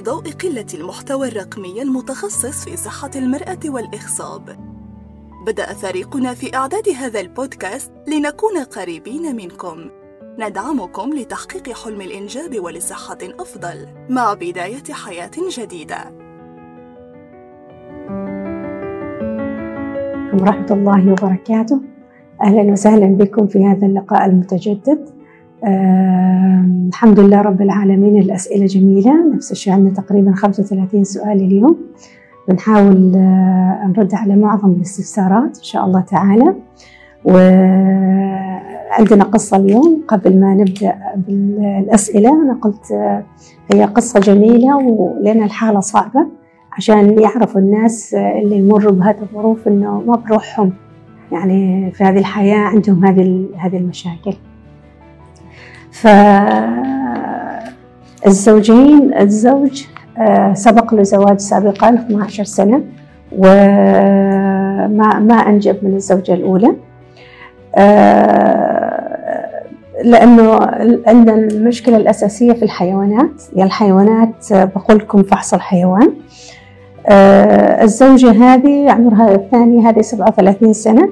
في ضوء قلة المحتوى الرقمي المتخصص في صحة المرأة والإخصاب بدأ فريقنا في إعداد هذا البودكاست لنكون قريبين منكم. ندعمكم لتحقيق حلم الإنجاب ولصحة أفضل مع بداية حياة جديدة. ورحمة الله وبركاته. أهلا وسهلا بكم في هذا اللقاء المتجدد. آه، الحمد لله رب العالمين الأسئلة جميلة. نفس الشيء عندنا تقريبا 35 سؤال اليوم. بنحاول آه، نرد على معظم الاستفسارات إن شاء الله تعالى. وعندنا قصة اليوم. قبل ما نبدأ بالأسئلة أنا قلت آه، هي قصة جميلة ولنا الحالة صعبة عشان يعرفوا الناس اللي يمروا بهذه الظروف إنه ما بروحهم. يعني في هذه الحياة عندهم هذه هذه المشاكل. فالزوجين الزوج آه، سبق له زواج سابقا 12 سنة وما ما أنجب من الزوجة الأولى. آه، لأنه عندنا المشكلة الأساسية في الحيوانات. يا الحيوانات بقول لكم فحص الحيوان. آه، الزوجة هذه عمرها الثانية هذه 37 سنة.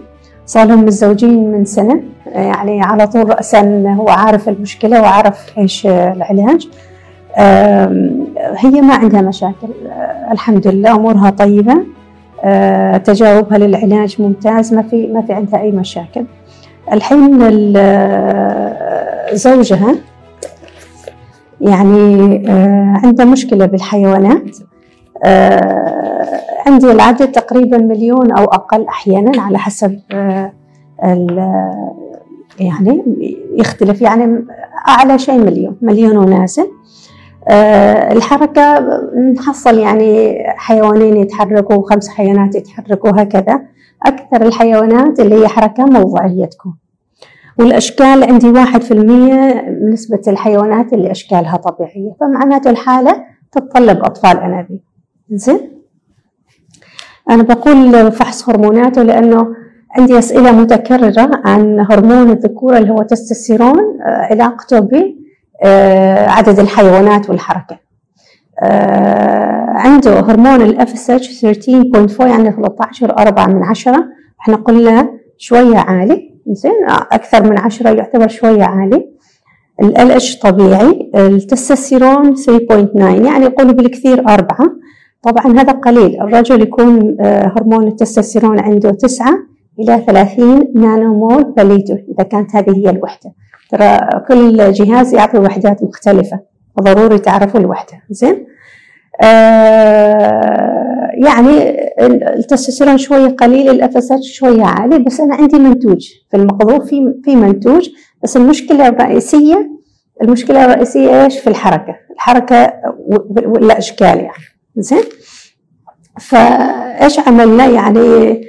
صار لهم متزوجين من سنة. يعني على طول رأسا هو عارف المشكلة وعارف إيش العلاج. هي ما عندها مشاكل. الحمد لله أمورها طيبة. تجاوبها للعلاج ممتاز ما في ما في عندها أي مشاكل. الحين زوجها يعني عنده مشكلة بالحيوانات. عندي العدد تقريبا مليون أو أقل أحيانا على حسب يعني يختلف يعني أعلى شيء مليون مليون ونازل أه الحركة نحصل يعني حيوانين يتحركوا وخمس حيوانات يتحركوا هكذا. أكثر الحيوانات اللي هي حركة موضعية تكون. والأشكال عندي واحد في المية نسبة الحيوانات اللي أشكالها طبيعية فمعناته الحالة تتطلب أطفال أنابيب. زين؟ أنا بقول فحص هرموناته لأنه عندي أسئلة متكررة عن هرمون الذكورة اللي هو تستوستيرون علاقته بعدد الحيوانات والحركة. عنده هرمون FSH 13.4 يعني 13 4 من 10 إحنا قلنا شوية عالي زين؟ أكثر من 10 يعتبر شوية عالي. LH طبيعي التستوستيرون 3.9 يعني يقولوا بالكثير أربعة. طبعا هذا قليل الرجل يكون هرمون التستوستيرون عنده تسعة. إلى 30 نانو مول بليتر إذا كانت هذه هي الوحدة. ترى كل جهاز يعطي وحدات مختلفة ضروري تعرفوا الوحدة. زين؟ آه يعني التستوستيرون شوية قليل الأفسات شوية عالي بس أنا عندي منتوج. في المقضوب في في منتوج بس المشكلة الرئيسية المشكلة الرئيسية إيش؟ في الحركة. الحركة والأشكال يعني. زين؟ فإيش عملنا؟ يعني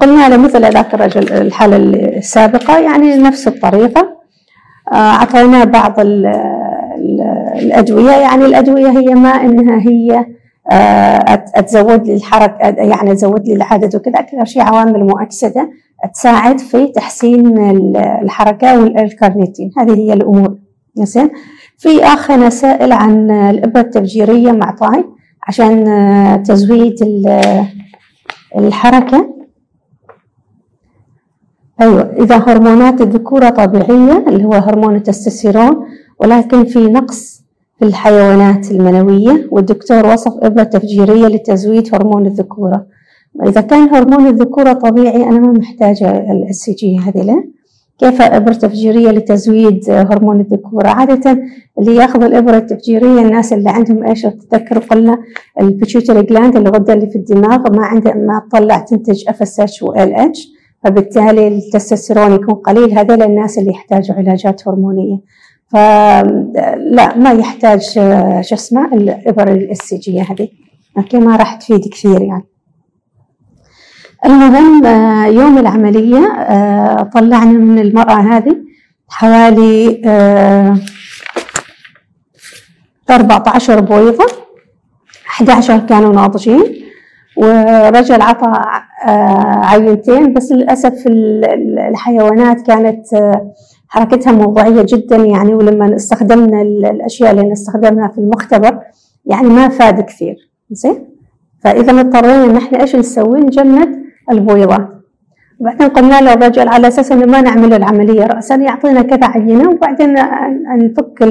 قلنا له مثل ذاك الرجل الحالة السابقة يعني نفس الطريقة. آه أعطيناه بعض ال ال الأدوية يعني الأدوية هي ما إنها هي آه تزود لي الحركة يعني تزود لي العدد وكذا أكثر شيء عوامل مؤكسدة تساعد في تحسين الحركة والكارنيتين هذه هي الأمور. زين؟ في آخر سائل عن الإبرة التفجيرية مع طاي عشان تزويد الحركة. أيوة إذا هرمونات الذكورة طبيعية اللي هو هرمون التستوستيرون ولكن في نقص في الحيوانات المنوية والدكتور وصف إبرة تفجيرية لتزويد هرمون الذكورة. إذا كان هرمون الذكورة طبيعي أنا ما محتاجة ال HCG هذه له كيف إبرة تفجيرية لتزويد هرمون الذكورة؟ عادة اللي يأخذ الإبرة التفجيرية الناس اللي عندهم إيش تذكروا؟ قلنا ال pituitary gland الغدة اللي في الدماغ ما عنده ما تطلع تنتج FSH و LH فبالتالي التستوستيرون يكون قليل. هذول الناس اللي يحتاجوا علاجات هرمونية. فلا ما يحتاج شو اسمه الإبر ال HCG هذه. okay ما راح تفيد كثير يعني. المهم يوم العملية طلعنا من المرأة هذه حوالي 14 بويضة 11 كانوا ناضجين ورجل عطى عينتين بس للأسف الحيوانات كانت حركتها موضوعية جدا يعني ولما استخدمنا الأشياء اللي نستخدمها في المختبر يعني ما فاد كثير زين؟ فإذا اضطرينا إن إحنا إيش نسوي؟ نجمد البويضات وبعدين قلنا للرجل على أساس إنه ما نعمل العملية رأسا يعطينا كذا عينة وبعدين نفك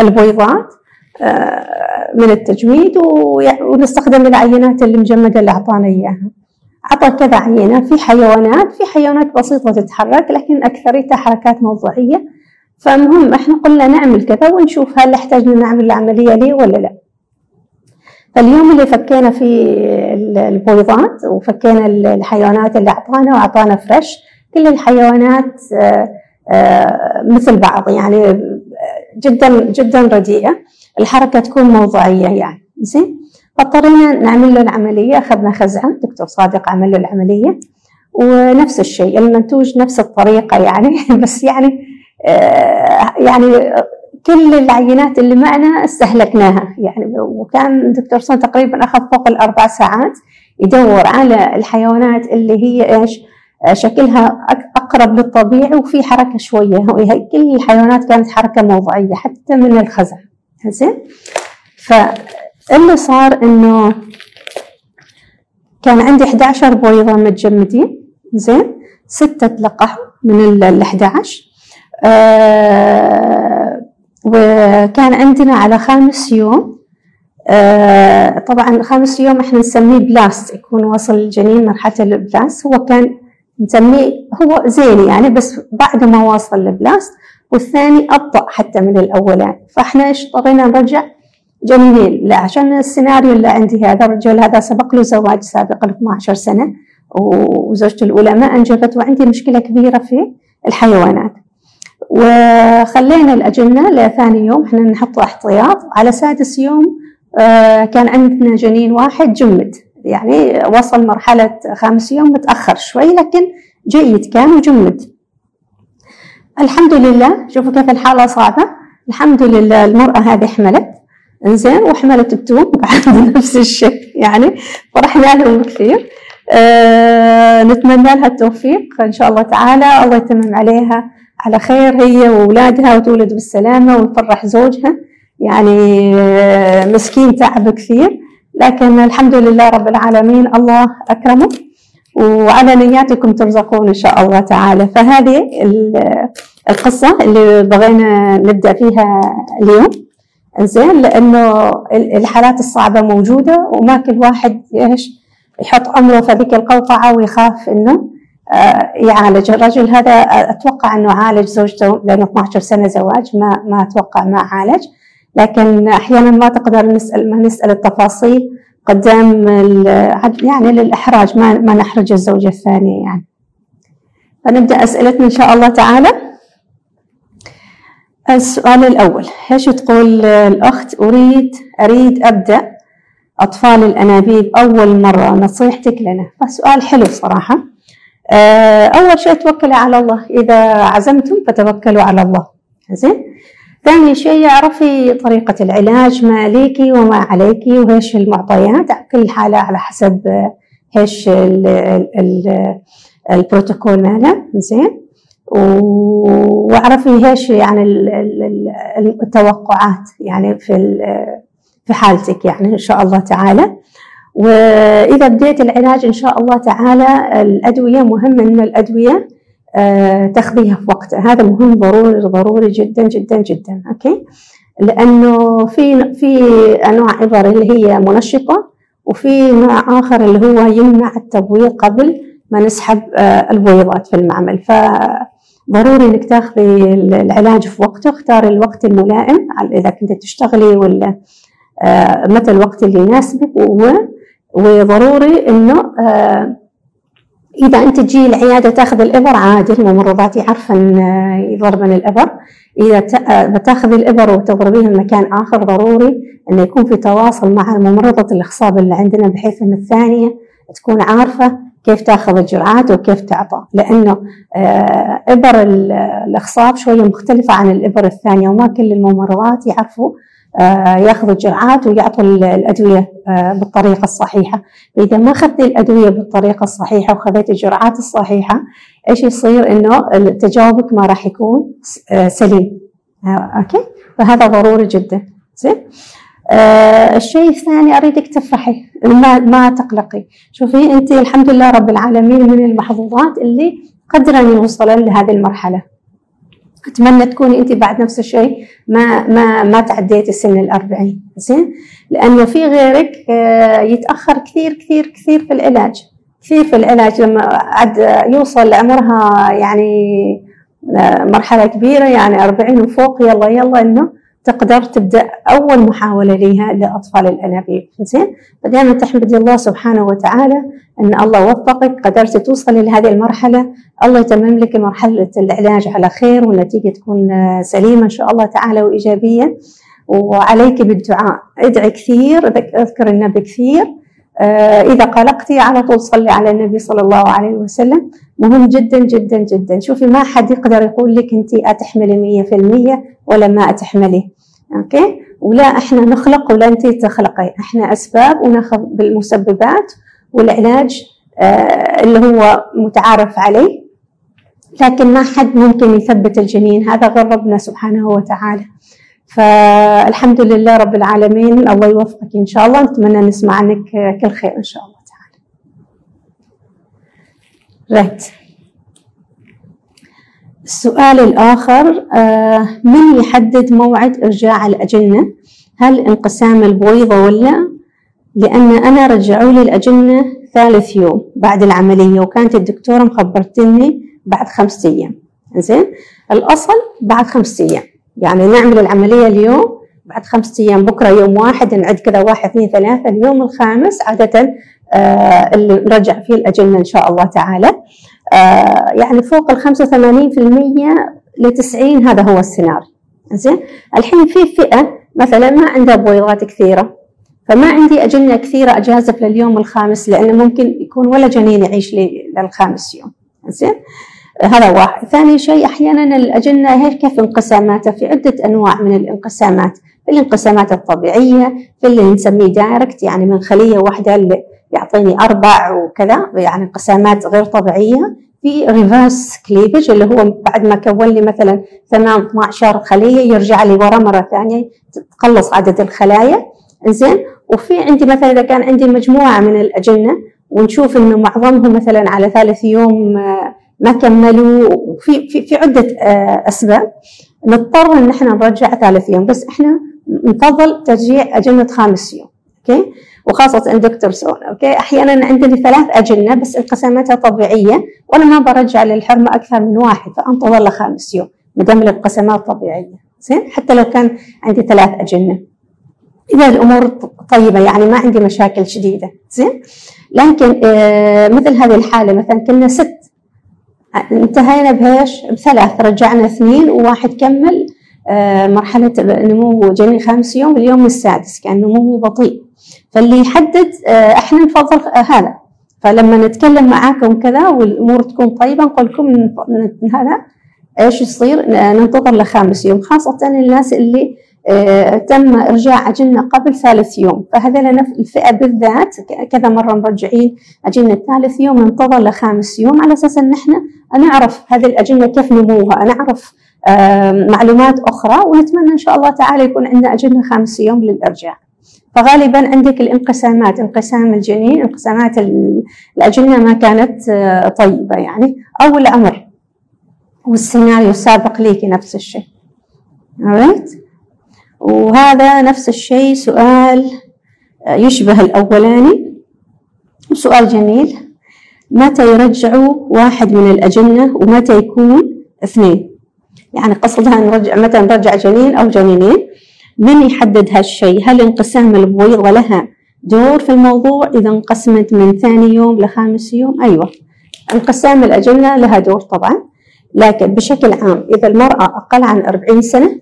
البويضات آه، من التجميد ونستخدم العينات اللي مجمدة اللي أعطانا إياها. عطى كذا عينة. في حيوانات في حيوانات بسيطة تتحرك لكن أكثريتها حركات موضوعية. فالمهم إحنا قلنا نعمل كذا ونشوف هل احتاجنا نعمل العملية ليه ولا لا. فاليوم اللي فكينا في البويضات وفكينا الحيوانات اللي أعطانا وأعطانا فريش كل الحيوانات آه، آه، مثل بعض يعني جدا جدا رديئة. الحركة تكون موضوعية يعني. زين؟ فاضطرينا نعمل له العملية. أخذنا خزعة. دكتور صادق عمل له العملية. ونفس الشيء. المنتوج نفس الطريقة يعني. بس يعني آه يعني كل العينات اللي معنا استهلكناها. يعني وكان دكتور صن تقريبا أخذ فوق الأربع ساعات يدور على الحيوانات اللي هي إيش شكلها أقرب للطبيعي وفي حركة شوية. كل الحيوانات كانت حركة موضعية حتى من الخزع. زين؟ فاللي صار إنه كان عندي 11 بويضة متجمدين. زين؟ ستة تلقحوا من ال 11 آه وكان عندنا على خامس يوم آه طبعا خامس يوم إحنا نسميه blast يكون وصل الجنين مرحلة ال blast هو كان نسميه هو زين يعني بس بعد ما واصل ال blast والثاني أبطأ حتى من الأولاني فإحنا اضطرينا نرجع جنينين. عشان السيناريو اللي عندي هذا الرجل هذا سبق له زواج سابق ل 12 سنة وزوجته الأولى ما أنجبت وعندي مشكلة كبيرة في الحيوانات. وخلينا الأجنة لثاني يوم. إحنا نحطه احتياط. على سادس يوم آه، كان عندنا جنين واحد جمد. يعني وصل مرحلة خامس يوم متأخر شوي لكن جيد كان وجمد. الحمد لله. شوفوا كيف الحالة صعبة. الحمد لله المرأة هذه حملت. إنزين وحملت بتوم بعد نفس الشيء. يعني فرحنا لهم كثير. أه نتمنى لها التوفيق. ان شاء الله تعالى الله يتمم عليها. على خير هي وأولادها وتولد بالسلامة ويفرح زوجها. يعني آه، مسكين تعب كثير. لكن الحمد لله رب العالمين الله أكرمه. وعلى نياتكم ترزقون إن شاء الله تعالى. فهذه القصة اللي بغينا نبدأ فيها اليوم. زين لأنه الحالات الصعبة موجودة وما كل واحد إيش يحط عمره في ذيك القوقعة ويخاف إنه آه، يعالج. الرجل هذا أتوقع أنه عالج زوجته لأنه 12 سنة زواج ما ما أتوقع ما عالج. لكن أحيانا ما تقدر نسأل ما نسأل التفاصيل قدام يعني للإحراج ما ما نحرج الزوجة الثانية يعني. فنبدأ أسئلتنا إن شاء الله تعالى. السؤال الأول إيش تقول الأخت؟ أريد أريد أبدأ أطفال الأنابيب أول مرة نصيحتك لنا. فسؤال حلو صراحة. آه، أول شيء توكلي على الله. إذا عزمتم فتوكلوا على الله. زين؟ ثاني شيء اعرفي طريقة العلاج ما عليكي وما عليكي وإيش المعطيات. كل حالة على حسب إيش البروتوكول ماله زين؟ واعرفي إيش يعني التوقعات يعني في في حالتك يعني إن شاء الله تعالى. وإذا بديت العلاج إن شاء الله تعالى الأدوية مهم ان الأدوية آه، تاخذيها في وقتها هذا مهم ضروري ضروري جدا جدا جدا. أوكي؟ لأنه في في أنواع ابر اللي هي منشطة وفي نوع آخر اللي هو يمنع التبويض قبل ما نسحب آه، البويضات في المعمل. ف ضروري إنك تاخذي العلاج في وقته. اختاري الوقت الملائم إذا كنت تشتغلي ولا آه، متى الوقت اللي يناسبك وضروري إنه آه، إذا أنت تجي العيادة تاخذ الإبر عادي الممرضات يعرفن ان يضربن الإبر. إذا بتاخذي الإبر وتضربيها مكان آخر ضروري انه يكون في تواصل مع ممرضه الإخصاب اللي عندنا بحيث إن الثانية تكون عارفة كيف تاخذ الجرعات وكيف تعطى. لأنه آه، إبر الإخصاب شوية مختلفة عن الإبر الثانية وما كل الممرضات يعرفوا آه، ياخذوا الجرعات ويعطوا الأدوية آه، بالطريقة الصحيحة، فإذا ما أخذت الأدوية بالطريقة الصحيحة وخذيت الجرعات الصحيحة إيش يصير إنه تجاوبك ما راح يكون سليم. أوكي؟ فهذا ضروري جدا. زين؟ آه الشيء الثاني أريدك تفرحي ما ما تقلقي شوفي أنت الحمد لله رب العالمين من المحظوظات اللي قدرا يوصلن لهذه المرحلة أتمنى تكوني أنت بعد نفس الشيء ما ما ما تعديتي سن الأربعين زين؟ لأنه في غيرك آه، يتأخر كثير كثير كثير في العلاج. كثير في العلاج لما عد يوصل لعمرها يعني آه، مرحلة كبيرة يعني 40 وفوق يلا يلا إنه تقدر تبدأ أول محاولة لها لأطفال الأنابيب. زين؟ فدائما تحمدي الله سبحانه وتعالى أن الله وفقك قدرت توصلي لهذه المرحلة. الله يتمم لك مرحلة العلاج على خير والنتيجة تكون سليمة إن شاء الله تعالى وإيجابية. وعليك بالدعاء. ادعي كثير أذكر النبي كثير آه، إذا قلقتي على طول صلي على النبي صلى الله عليه وسلم. مهم جدا جدا جدا. شوفي ما حد يقدر يقول لك أنت أتحملي مية في المية ولا ما أتحملي. أوكي؟ ولا إحنا نخلق ولا أنت تخلقي. إحنا أسباب ونأخذ بالمسببات والعلاج آه، اللي هو متعارف عليه. لكن ما حد ممكن يثبت الجنين. هذا غير ربنا سبحانه وتعالى. فالحمد لله رب العالمين الله يوفقك إن شاء الله نتمنى نسمع عنك كل خير إن شاء الله تعالى. Right. السؤال الآخر آه، من يحدد موعد إرجاع الأجنة؟ هل انقسام البويضة ولا؟ لأن أنا رجعوا لي الأجنة ثالث يوم بعد العملية وكانت الدكتورة مخبرتني بعد خمسة أيام. زين الأصل بعد خمسة أيام. يعني نعمل العملية اليوم بعد خمسة أيام. بكرة يوم واحد نعد كذا واحد اثنين ثلاثة. اليوم الخامس عادة آه اللي نرجع فيه الأجنة إن شاء الله تعالى. آه يعني فوق ال 85% ل 90 هذا هو السيناريو. زين الحين في فئة مثلا ما عندها بويضات كثيرة فما عندي أجنة كثيرة أجازف لليوم الخامس لأنه ممكن يكون ولا جنين يعيش للخامس يوم. زين هذا واحد. ثاني شيء أحيانا الأجنة هيك كيف انقساماتها؟ في عدة أنواع من الانقسامات. في الانقسامات الطبيعية في اللي نسميه direct يعني من خلية واحدة اللي يعطيني أربع وكذا يعني انقسامات غير طبيعية. في reverse cleavage اللي هو بعد ما كون لي مثلا 8 12 خلية يرجع لي ورا مرة ثانية تقلص عدد الخلايا. زين وفي عندي مثلا إذا كان عندي مجموعة من الأجنة ونشوف إنه معظمهم مثلا على ثالث يوم آه، ما كملوا. في في في عدة آه، أسباب. نضطر إن إحنا نرجع ثالث يوم بس إحنا نفضل ترجيع اجنه خامس يوم okay؟ وخاصة عند دكتور سون okay؟ أحيانا عندي ثلاث اجنة بس انقساماتها طبيعية وأنا ما برجع للحرمة أكثر من واحد فأنتظر لخامس يوم ما دام الانقسامات طبيعية. زين؟ حتى لو كان عندي ثلاث اجنة إذا الأمور طيبة يعني ما عندي مشاكل شديدة. زين؟ لكن آه مثل هذه الحالة مثلا كنا ست انتهينا بهيش بثلاث رجعنا اثنين وواحد كمل. آه، مرحلة نمو جنين خامس يوم اليوم السادس كان نموه بطيء. فاللي يحدد آه، إحنا نفضل آه، هذا. فلما نتكلم معاكم كذا والأمور تكون طيبة نقول لكم هذا إيش يصير؟ ننتظر لخامس يوم خاصة الناس اللي تم إرجاع أجنة قبل ثالث يوم. فهذول الفئة بالذات كذا مرة مرجعين أجنة ثالث يوم ننتظر لخامس يوم. على أساس أن إحنا نعرف هذه الأجنة كيف نموها نعرف معلومات أخرى ونتمنى إن شاء الله تعالى يكون عندنا أجنة خامس يوم للإرجاع. فغالبا عندك الانقسامات انقسام الجنين انقسامات الأجنة ما كانت آه، طيبة يعني. أو العمر والسيناريو السابق ليكي نفس الشيء. Alright وهذا نفس الشيء سؤال يشبه الأولاني. سؤال جميل. متى يرجعوا واحد من الأجنة ومتى يكون اثنين؟ يعني قصدها نرجع متى نرجع جنين أو جنينين؟ من يحدد هالشيء؟ هل انقسام البويضة لها دور في الموضوع؟ إذا انقسمت من ثاني يوم لخامس يوم؟ أيوة. انقسام الأجنة لها دور طبعا لكن بشكل عام إذا المرأة أقل عن 40 سنة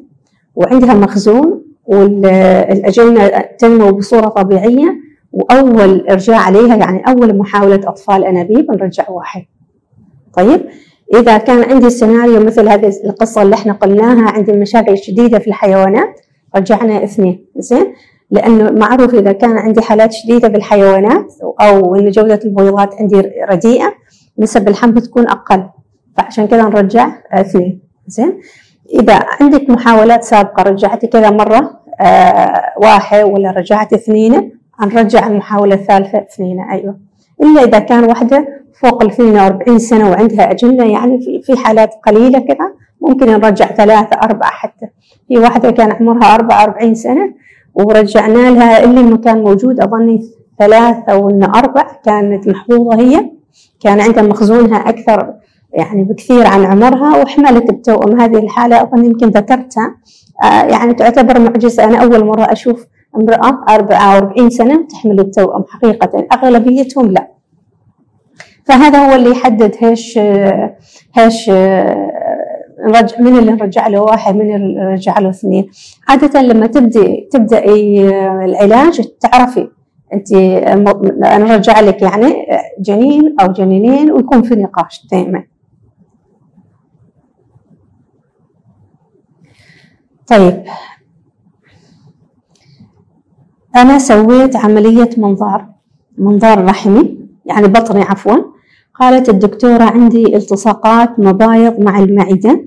وعندها مخزون والأجنة تنمو بصورة طبيعية وأول إرجاع عليها يعني أول محاولة أطفال أنابيب نرجع واحد. طيب إذا كان عندي سيناريو مثل هذه القصة اللي إحنا قلناها عندي مشاكل شديدة في الحيوانات رجعنا اثنين. زين؟ لأنه معروف إذا كان عندي حالات شديدة بالحيوانات أو إن جودة البويضات عندي رديئة نسب الحمل تكون أقل. فعشان كذا نرجع اثنين. زين؟ إذا عندك محاولات سابقة رجعتي كذا مرة آه واحد ولا رجعت اثنين نرجع المحاولة الثالثة اثنين أيوه. إلا إذا كان واحدة فوق ال 42 سنة وعندها أجنة يعني في حالات قليلة كذا ممكن نرجع ثلاثة أربعة حتى. في واحدة كان عمرها 44 سنة ورجعنا لها اللي كان موجود أظني ثلاثة ولا أربع كانت محظوظه هي كان عندها مخزونها أكثر يعني بكثير عن عمرها وحملت التوأم هذه الحالة. أظن يمكن ذكرتها. آه يعني تعتبر معجزة. أنا أول مرة أشوف امرأة 44 سنة تحمل التوأم حقيقة. أغلبيتهم لا. فهذا هو اللي يحدد هيش هيش نرجع من اللي نرجع له واحد من اللي نرجع له اثنين. عادة لما تبدي تبدأي العلاج تعرفي أنت أنا نرجع لك يعني جنين أو جنينين ويكون في نقاش دائما. طيب. أنا سويت عملية منظار منظار رحمي يعني بطني عفوا. قالت الدكتورة عندي التصاقات مبايض مع المعدة.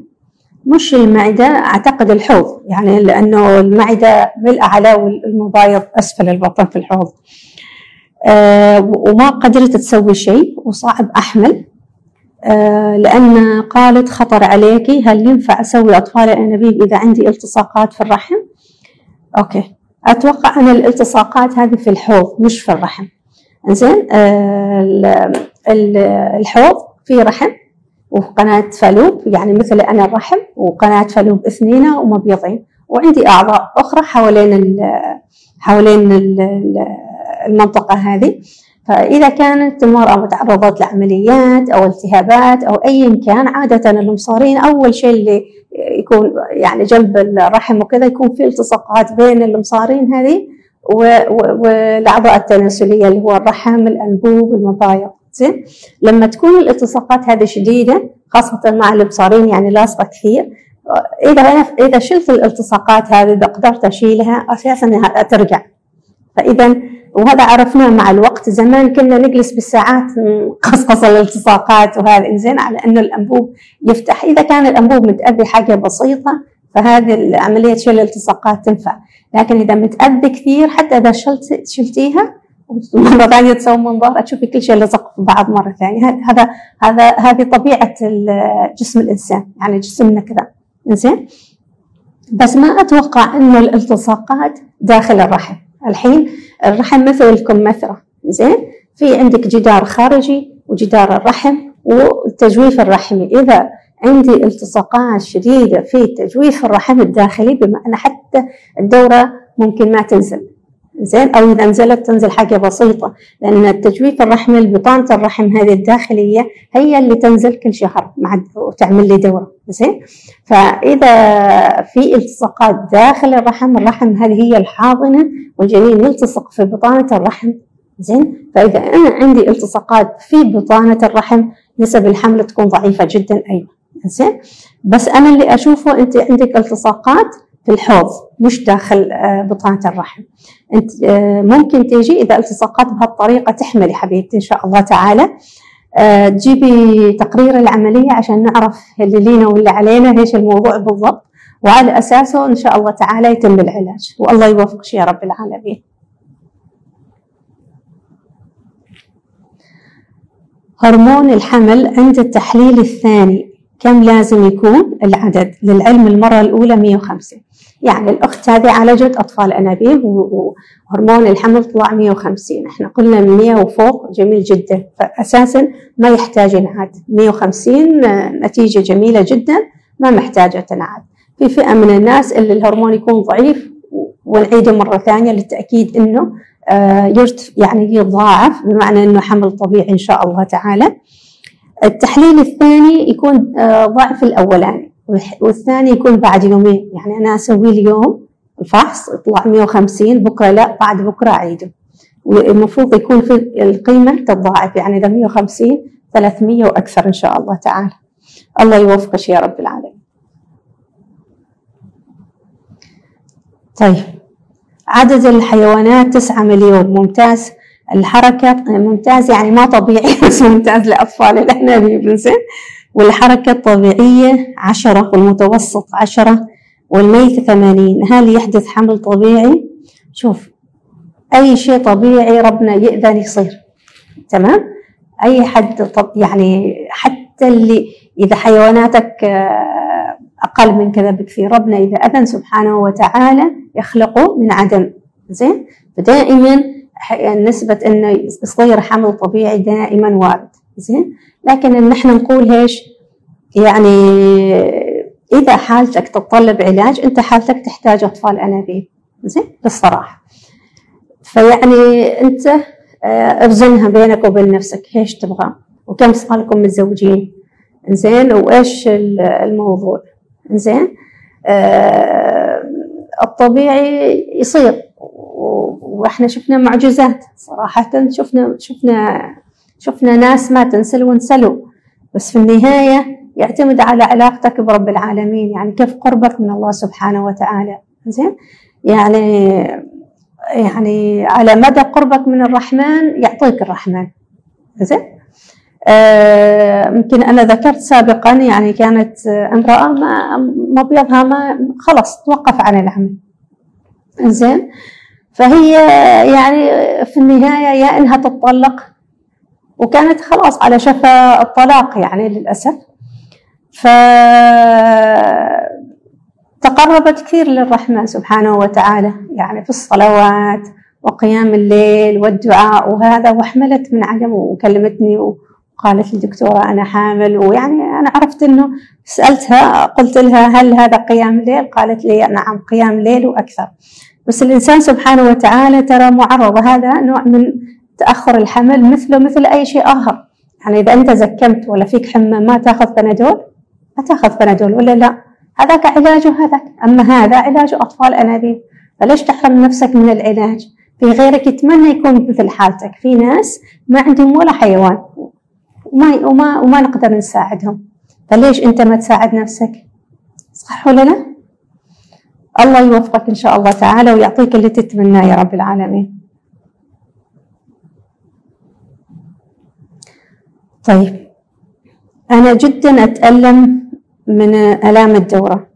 مش المعدة أعتقد الحوض يعني لأنه المعدة بالأعلى والمبايض أسفل البطن في الحوض. أه وما قدرت تسوي شيء وصعب أحمل. لأن قالت خطر عليكي هل ينفع أسوي أطفال؟ الأنابيب إذا عندي التصاقات في الرحم؟ أوكي. أتوقع أن الالتصاقات هذه في الحوض مش في الرحم. زين آه الحوض في رحم وقناة فالوب يعني مثل أنا الرحم وقناة فالوب اثنين ومبيضين. وعندي أعضاء أخرى حوالين ال حوالين ال المنطقة هذه. فإذا كانت المرأة متعرضة لعمليات أو التهابات أو أيا كان عادة المصارين أول شيء اللي يكون يعني جنب الرحم وكذا يكون في التصاقات بين المصارين هذه والأعضاء التناسلية اللي هو الرحم الأنبوب المبايض زين؟ لما تكون الالتصاقات هذه شديدة خاصة مع المصارين يعني لاصقة كثير إذا إذا شلت الالتصاقات هذه اذا قدرت اشيلها أساسا ترجع. فاذا وهذا عرفناه مع الوقت. زمان كنا نجلس بالساعات نقصقص الالتصاقات وهذا. زين على انه الأنبوب يفتح. إذا كان الأنبوب متأذي حاجة بسيطة فهذه عمليه شيل الالتصاقات تنفع. لكن إذا متأذي كثير حتى إذا شلت شلتيها مرة ثانية تسوي منظار تشوفي كل شيء لصق في بعض مرة ثانية. هذا هذا هذه طبيعة جسم الإنسان يعني جسمنا كذا إنزين؟ بس ما أتوقع إنه الالتصاقات داخل الرحم. الحين الرحم مثل الكمثرة زين؟ في عندك جدار خارجي وجدار الرحم والتجويف الرحمي. إذا عندي التصاقات شديدة في تجويف الرحم الداخلي بمعنى حتى الدورة ممكن ما تنزل. زين؟ أو إذا نزلت تنزل حاجة بسيطة لأن التجويف الرحم بطانه الرحم هذه الداخلية هي اللي تنزل كل شهر مع وتعمل لي دوره زين؟ فإذا في التصاقات داخل الرحم الرحم هذه هي الحاضنة والجنين يلتصق في بطانة الرحم زين؟ فإذا أنا عندي التصاقات في بطانة الرحم نسب الحمل تكون ضعيفة جدا أيضا زين؟ بس أنا اللي أشوفه أنت عندك التصاقات في الحوض مش داخل بطانة الرحم. أنت ممكن تيجي إذا التصقت بهالطريقة تحملي حبيبتي إن شاء الله تعالى. تجيبي تقرير العملية عشان نعرف اللي لينا واللي علينا إيش الموضوع بالضبط. وعلى أساسه إن شاء الله تعالى يتم العلاج. والله يوفقك يا رب العالمين. هرمون الحمل عند التحليل الثاني كم لازم يكون؟ العدد. للعلم المرة الأولى 105 يعني الأخت هذه عالجت أطفال أنابيب وهرمون الحمل طلع 150 إحنا قلنا 100 وفوق جميل جدا. فأساسا ما يحتاج ينعاد. 150 نتيجة جميلة جدا ما محتاجة تنعاد. في فئة من الناس اللي الهرمون يكون ضعيف ونعيده مرة ثانية للتأكيد أنه يرتف يعني يضاعف بمعنى أنه حمل طبيعي إن شاء الله تعالى. التحليل الثاني يكون ضعف الأولاني. والثاني يكون بعد يومين. يعني أنا أسوي اليوم الفحص يطلع 150 بكرة لا بعد بكرة أعيده. والمفروض يكون في القيمة تتضاعف يعني إذا 150 300 وأكثر إن شاء الله تعالى. الله يوفقك يا رب العالمين. طيب. عدد الحيوانات تسعة مليون. ممتاز. الحركة ممتاز يعني ما طبيعي. بس ممتاز لأطفال الأنابيب زين. والحركة الطبيعية عشرة والمتوسط عشرة والميت ثمانين. هل يحدث حمل طبيعي؟ شوف أي شيء طبيعي ربنا يأذن يصير. تمام؟ أي حد طب يعني حتى اللي إذا حيواناتك آه، أقل من كذا بكثير ربنا إذا أذن سبحانه وتعالى يخلقه من عدم. زين؟ فدائما نسبة إنه يصير حمل طبيعي دائما وارد. زين؟ لكن إن إحنا نقول إيش؟ يعني إذا حالتك تتطلب علاج أنت حالتك تحتاج أطفال أنابيب. زين؟ بالصراحة. فيعني أنت ابزنها آه، بينك وبين نفسك إيش تبغى وكم صار لكم متزوجين. زين؟ وإيش الموضوع. زين؟ آه الطبيعي يصير. وإحنا شفنا معجزات صراحة شفنا شفنا شفنا ناس ما تنسل وانسلوا بس في النهاية يعتمد على علاقتك برب العالمين يعني كيف قربك من الله سبحانه وتعالى. زين؟ يعني يعني على مدى قربك من الرحمن يعطيك الرحمن. زين؟ آه، يمكن أنا ذكرت سابقا يعني كانت امرأة ما مبيضها ما خلص توقف عن العمل زين؟ فهي يعني في النهاية يا إنها تتطلق وكانت خلاص على شفا الطلاق يعني للأسف. ف تقربت كثير للرحمن سبحانه وتعالى يعني في الصلوات وقيام الليل والدعاء وهذا وحملت من عدم وكلمتني وقالت لي دكتورة أنا حامل ويعني أنا عرفت إنه سألتها قلت لها هل هذا قيام الليل قالت لي نعم قيام ليل وأكثر. بس الإنسان سبحانه وتعالى ترى معرض هذا نوع من تأخر الحمل مثله مثل أي شيء آخر. يعني إذا أنت زكمت ولا فيك حمى ما تأخذ بنادول ما تأخذ بنادول. ولا لا هذاك علاجه هذاك. أما هذا علاج أطفال أنابيب. فليش تحرم نفسك من العلاج؟ في غيرك يتمنى يكون مثل حالتك. في ناس ما عندهم ولا حيوان وما وما وما نقدر نساعدهم. فليش أنت ما تساعد نفسك؟ صح ولا لا؟ الله يوفقك إن شاء الله تعالى ويعطيك اللي تتمناه يا رب العالمين. طيب. أنا جدا أتألم من آلام الدورة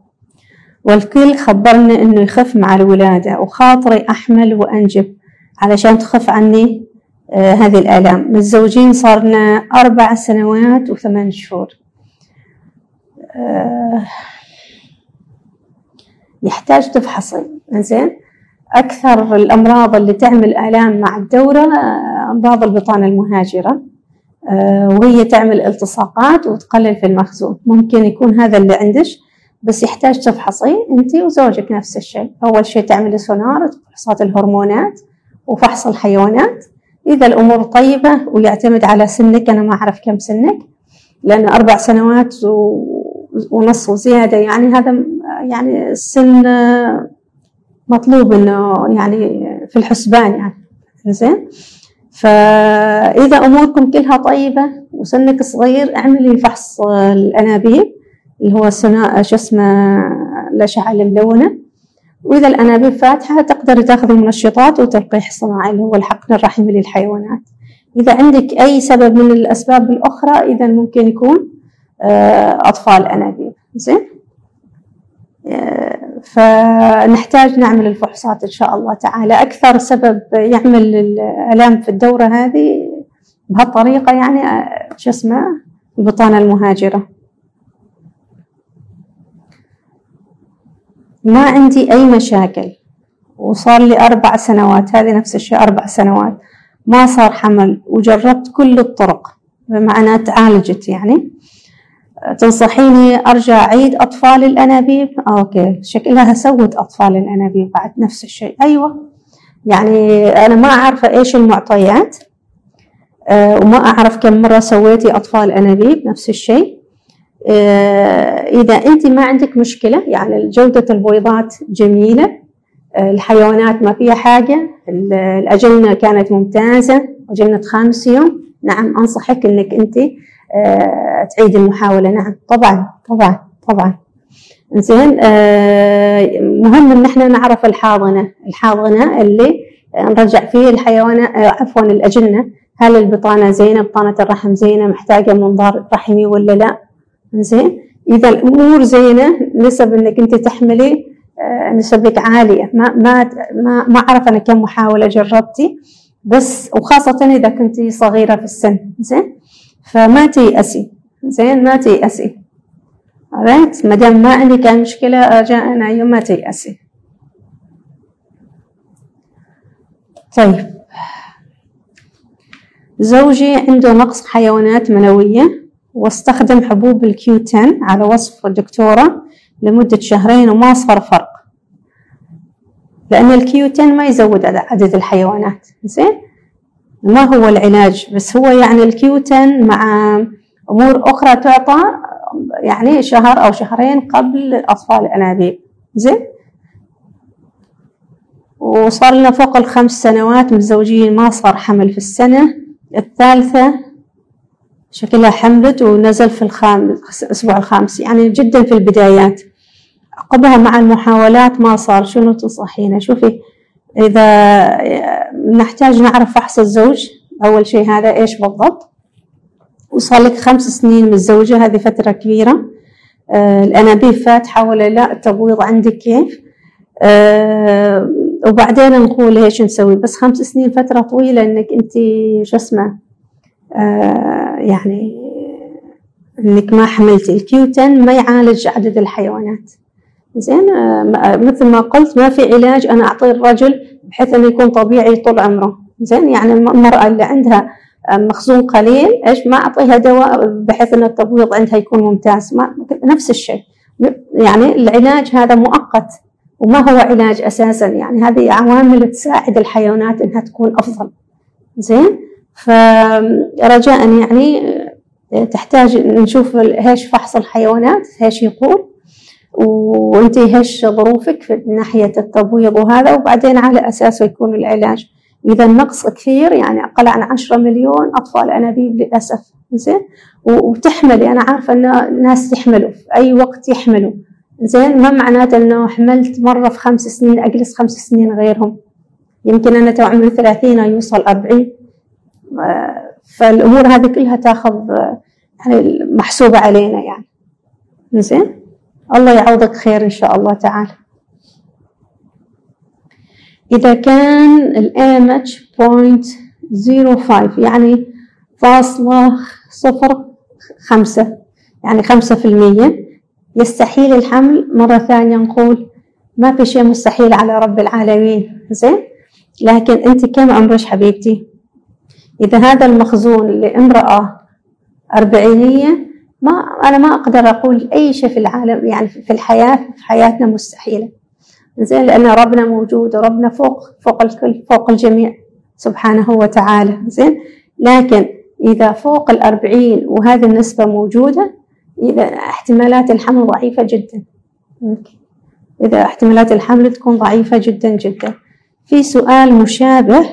والكل خبرني إنه يخف مع الولادة وخاطري أحمل وأنجب علشان تخف عني آه هذه الآلام. متزوجين صارنا أربع سنوات وثمان شهور. آه يحتاج تفحصي. زين أكثر الأمراض اللي تعمل آلام مع الدورة آه، أمراض البطانة المهاجرة. وهي تعمل التصاقات وتقلل في المخزون. ممكن يكون هذا اللي عندك بس يحتاج تفحصي أنت وزوجك نفس الشيء. أول شيء تعملي سونار فحوصات الهرمونات وفحص الحيوانات. إذا الأمور طيبة ويعتمد على سنك أنا ما أعرف كم سنك لأن أربع سنوات ونص وزيادة يعني هذا يعني السن مطلوب إنه يعني في الحسبان يعني. زين؟ فإذا أموركم كلها طيبة وسنك صغير أعملي فحص الأنابيب اللي هو سنا شو اسمه الاشعه الملونه وإذا الأنابيب فاتحة تقدري تأخذي منشطات وتلقيح صناعي اللي هو الحقن الرحمي للحيوانات. إذا عندك أي سبب من الأسباب الأخرى إذا ممكن يكون آه، أطفال أنابيب. زين؟ فنحتاج نعمل الفحوصات إن شاء الله تعالى. أكثر سبب يعمل الآلام في الدورة هذه بهالطريقة يعني شو اسمه؟ البطانة المهاجرة. ما عندي أي مشاكل وصار لي أربع سنوات هذه نفس الشيء أربع سنوات ما صار حمل وجربت كل الطرق بمعنى تعالجت يعني. تنصحيني أرجع أعيد أطفال الأنابيب؟ آه okay. شكلها سوت أطفال الأنابيب بعد نفس الشيء. أيوه. يعني أنا ما عارفه إيش المعطيات آه وما أعرف كم مرة سويتي أطفال أنابيب نفس الشيء. آه إذا أنت ما عندك مشكلة يعني جودة البويضات جميلة الحيوانات ما فيها حاجة الاجنه كانت ممتازة اجنه خامس يوم. نعم أنصحك إنك أنت تعيد المحاولة. نعم. طبعا طبعا طبعا. زين آه مهم إن إحنا نعرف الحاضنة الحاضنة اللي نرجع فيه الحيوان آه عفوا الأجنة. هل البطانة زينة؟ بطانة الرحم زينة؟ محتاجة منظار رحمي ولا لا؟ زين إذا الأمور زينة نسب إنك أنت تحملي آه نسبك عالية. ما ما ما ما أعرف أنا كم محاولة جربتي بس وخاصة إذا كنتي صغيرة في السن. زين فما تيأسي زين ما تيأسي عرفت ما دام ما عندك مشكلة رجاء يوم ما تيأسي طيب. زوجي عنده نقص حيوانات منوية واستخدم حبوب ال Q 10 على وصف الدكتورة لمدة شهرين وما صار فرق. لأن ال Q 10 ما يزود عدد الحيوانات. زين؟ ما هو العلاج بس هو يعني الكيو 10 مع أمور أخرى تعطى يعني شهر أو شهرين قبل أطفال الأنابيب. زين؟ وصار لنا فوق الخمس سنوات متزوجين ما صار حمل في السنة. الثالثة شكلها حملت ونزل في الخامس الأسبوع الخامس يعني جدا في البدايات. عقبها مع المحاولات ما صار شنو تنصحينا شوفي إذا نحتاج نعرف فحص الزوج أول شيء هذا إيش بالضبط؟ وصار لك خمس سنين متزوجة هذه فترة كبيرة. آه الأنابيب فاتحة ولا لا؟ التبويض عندك كيف؟ آه وبعدين نقول إيش نسوي؟ بس خمس سنين فترة طويلة إنك أنت شو اسمه؟ آه يعني إنك ما حملتي. الكيوتن ما يعالج عدد الحيوانات. زين آه مثل ما قلت ما في علاج. أنا اعطيه الرجل بحيث إنه يكون طبيعي طول عمره. زين يعني المرأة اللي عندها مخزون قليل إيش؟ ما أعطيها دواء بحيث إن التبويض عندها يكون ممتاز. ما نفس الشيء. يعني العلاج هذا مؤقت وما هو علاج أساسا. يعني هذه عوامل تساعد الحيوانات إنها تكون أفضل. زين؟ فرجاء يعني تحتاج نشوف إيش فحص الحيوانات إيش يقول. وانت إيش ظروفك في ناحية التبويض وهذا وبعدين على اساسه يكون العلاج. إذا النقص كثير يعني أقل عن عشرة مليون أطفال أنابيب للأسف. زين؟ وتحملي أنا عارفة أن الناس يحملوا في أي وقت يحملوا. زين؟ ما معناته أنه حملت مرة في خمس سنين أجلس خمس سنين غيرهم. يمكن أنا تو عمري ثلاثين يوصل أربعين. فالأمور هذه كلها تاخذ يعني محسوبة علينا يعني. زين؟ الله يعوضك خير إن شاء الله تعالى. إذا كان ال AMH 0.05 يعني فاصلة صفر خمسة يعني خمسة في المية يستحيل الحمل. مرة ثانية نقول ما في شيء مستحيل على رب العالمين. زين؟ لكن أنت كم عمرك حبيبتي؟ إذا هذا المخزون لامرأة أربعينية ما أنا ما أقدر أقول أي شيء في العالم يعني في الحياة في حياتنا مستحيلة. زين لأن ربنا موجود وربنا فوق فوق الكل فوق الجميع سبحانه وتعالى. زين لكن إذا فوق الأربعين وهذه النسبة موجودة إذا احتمالات الحمل ضعيفة جدا. إذا احتمالات الحمل تكون ضعيفة جدا جدا. في سؤال مشابه.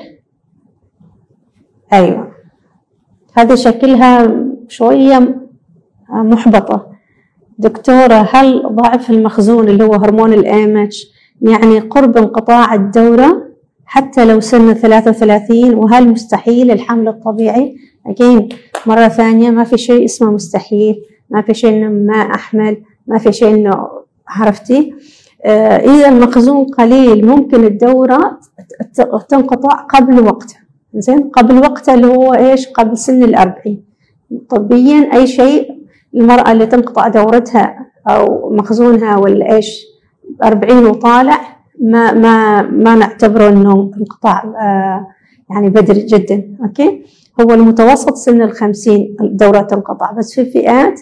أيوة. هذا شكلها شوية محبطة. دكتورة هل ضعف المخزون اللي هو هرمون الامش يعني قرب انقطاع الدورة حتى لو سن 33 وهل مستحيل الحمل الطبيعي؟ أجين مرة ثانية ما في شيء اسمه مستحيل ما في شيء إنه ما أحمل ما في شيء إنه عرفتي؟ آه إذا المخزون قليل ممكن الدورة تنقطع قبل وقتها. زين قبل وقتها اللي هو إيش؟ قبل سن الأربعين. طبيا أي شيء المرأة اللي تنقطع دورتها أو مخزونها ولا إيش أربعين وطالع ما ما ما نعتبره إنه انقطاع آه يعني بدري جدا أوكي؟ هو المتوسط سن الخمسين الدورة تنقطع بس في فئات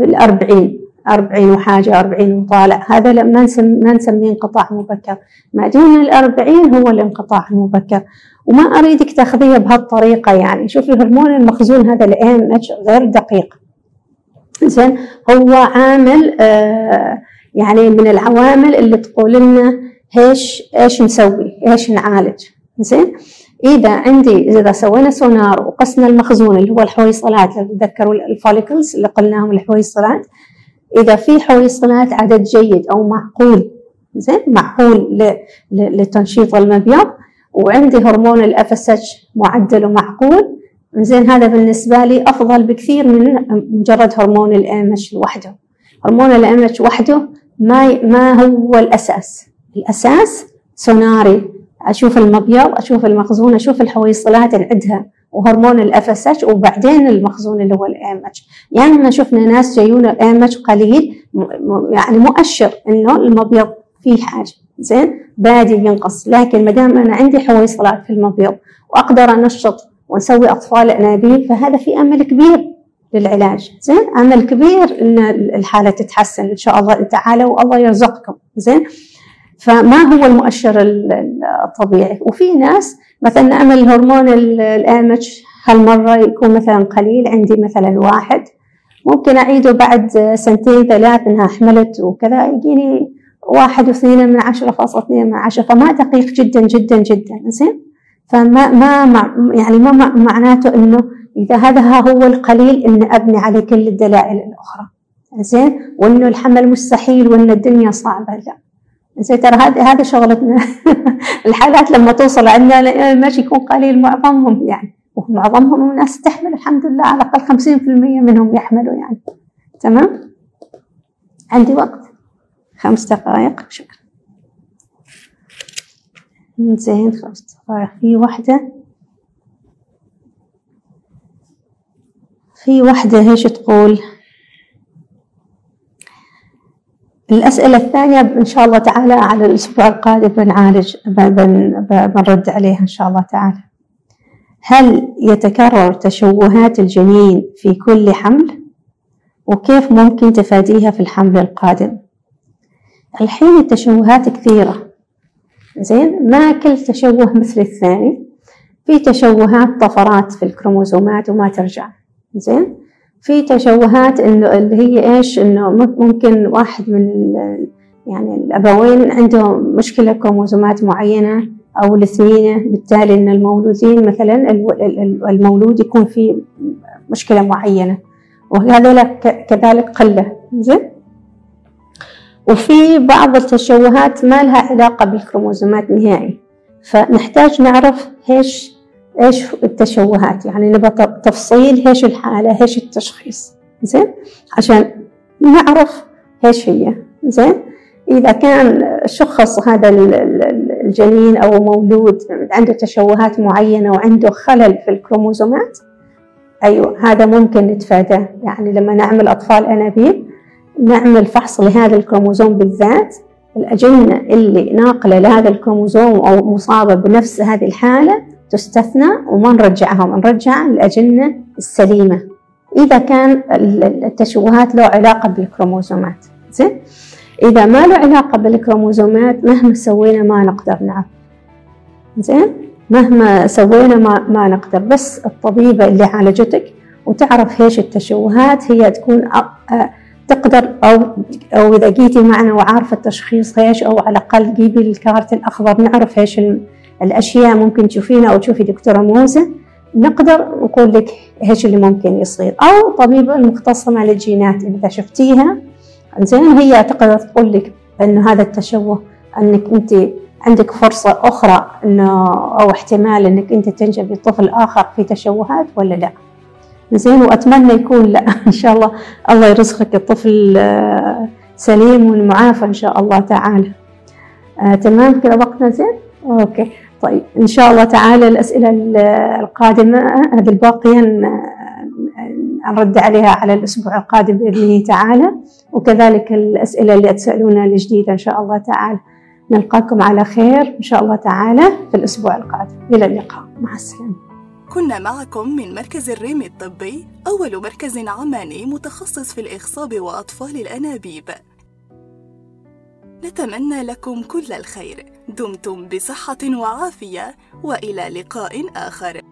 الأربعين أربعين وحاجة أربعين وطالع هذا ما نسميه ما نسميه انقطاع مبكر. ما دون الأربعين هو الانقطاع المبكر وما أريدك تاخذيها بهالطريقة يعني. شوفي هرمون المخزون هذا اتش غير دقيق. زين؟ هو عامل آه يعني من العوامل اللي تقول لنا إيش إيش نسوي إيش نعالج. زين؟ إذا عندي إذا سوينا سونار وقسنا المخزون اللي هو الحويصلات تذكروا ال follicles اللي قلناهم الحويصلات إذا في حويصلات عدد جيد أو معقول زين؟ معقول لتنشيط المبيض وعندي هرمون ال FSH معدل ومعقول زين هذا بالنسبة لي أفضل بكثير من مجرد هرمون ال AMH لوحده هرمون ال AMH وحده ما ما هو الأساس. الأساس سوناري. أشوف المبيض أشوف المخزون أشوف الحويصلات نعدها وهرمون ال FSH وبعدين المخزون اللي هو ال AMH يعني ما شفنا ناس جايون ال AMH قليل يعني مؤشر إنه المبيض فيه حاجة. زين؟ بادي ينقص. لكن ما دام أنا عندي حويصلات في المبيض وأقدر أنشط ونسوي أطفال أنابيب فهذا في أمل كبير للعلاج. زين؟ أمل كبير إن الحالة تتحسن. إن شاء الله تعالى والله يرزقكم. زين؟ فما هو المؤشر الطبيعي؟ وفي ناس مثلا أمل الهرمون الامج هالمرة يكون مثلا قليل عندي مثلا واحد. ممكن أعيده بعد سنتين ثلاث إنها حملت وكذا يجيني واحد واثنين من عشرة فاصلة اثنين من عشرة فما دقيق جدا جدا جدا. زين؟ فما ما يعني ما معناته إنه إذا هذا هو القليل إن أبني عليه كل الدلائل الأخرى. زين؟ وإنه الحمل مستحيل وإن الدنيا صعبة. لا. زين ترى هذا هذا شغلتنا. الحالات لما توصل عندنا ماشي يكون قليل معظمهم يعني. ومعظمهم الناس تحمل الحمد لله على الأقل 50% منهم يحملوا يعني. تمام؟ عندي وقت. خمس دقائق. شكرا. زين دقائق في واحدة في واحدة هيش تقول؟ الأسئلة الثانية إن شاء الله تعالى على الأسبوع القادم بنعالج بنرد عليها إن شاء الله تعالى. هل يتكرر تشوهات الجنين في كل حمل؟ وكيف ممكن تفاديها في الحمل القادم؟ الحين التشوهات كثيرة. زين ما كل تشوه مثل الثاني. في تشوهات طفرات في الكروموزومات وما ترجع. زين؟ في تشوهات إنه اللي هي إيش؟ إنه ممكن واحد من يعني الأبوين عنده مشكلة كروموزومات معينة أو الاثنين بالتالي إن المولودين مثلا المولود يكون في مشكلة معينة. وهذا كذلك قلة. زين؟ وفي بعض التشوهات ما لها علاقة بالكروموزومات نهائي. فنحتاج نعرف إيش إيش التشوهات يعني نبغى تفصيل إيش الحالة إيش التشخيص. زين؟ عشان نعرف إيش هي. زين؟ إذا كان شخص هذا الجنين أو مولود عنده تشوهات معينة وعنده خلل في الكروموزومات أيوة هذا ممكن نتفاداه. يعني لما نعمل أطفال أنابيب نعمل فحص لهذا الكروموزوم بالذات. الأجنة اللي ناقلة لهذا الكروموزوم أو مصابة بنفس هذه الحالة تستثنى وما نرجعها نرجع الأجنة السليمة. إذا كان التشوهات له علاقة بالكروموزومات. زين؟ إذا ما له علاقة بالكروموزومات مهما سوينا ما نقدر نعرف. زين؟ مهما سوينا ما, ما نقدر. بس الطبيبة اللي عالجتك وتعرف إيش التشوهات هي تكون تقدر أو أو إذا جيتي معنا وعارفة التشخيص إيش أو على الأقل جيبي الكارت الأخضر نعرف إيش الأشياء ممكن تشوفينا أو تشوفي دكتورة موزة. نقدر نقول لك إيش اللي ممكن يصير. أو طبيبة المختصة مع الجينات إذا شفتيها. زين هي تقدر تقول لك إنه هذا التشوه إنك أنت عندك فرصة أخرى إنه أو احتمال إنك أنت تنجبي طفل آخر في تشوهات ولا لا. زين وأتمنى يكون لا إن شاء الله الله يرزقك الطفل آه، سليم والمعافى إن شاء الله تعالى. آه تمام كذا وقتنا زين؟ أوكي. طيب إن شاء الله تعالى الأسئلة القادمة هذه الباقية نرد عليها على الأسبوع القادم بإذن الله تعالى. وكذلك الأسئلة اللي تسألونها الجديدة إن شاء الله تعالى. نلقاكم على خير إن شاء الله تعالى في الأسبوع القادم. إلى اللقاء. مع السلامة. كنا معكم من مركز الريم الطبي أول مركز عماني متخصص في الإخصاب وأطفال الأنابيب. نتمنى لكم كل الخير. دمتم بصحة وعافية وإلى لقاء آخر.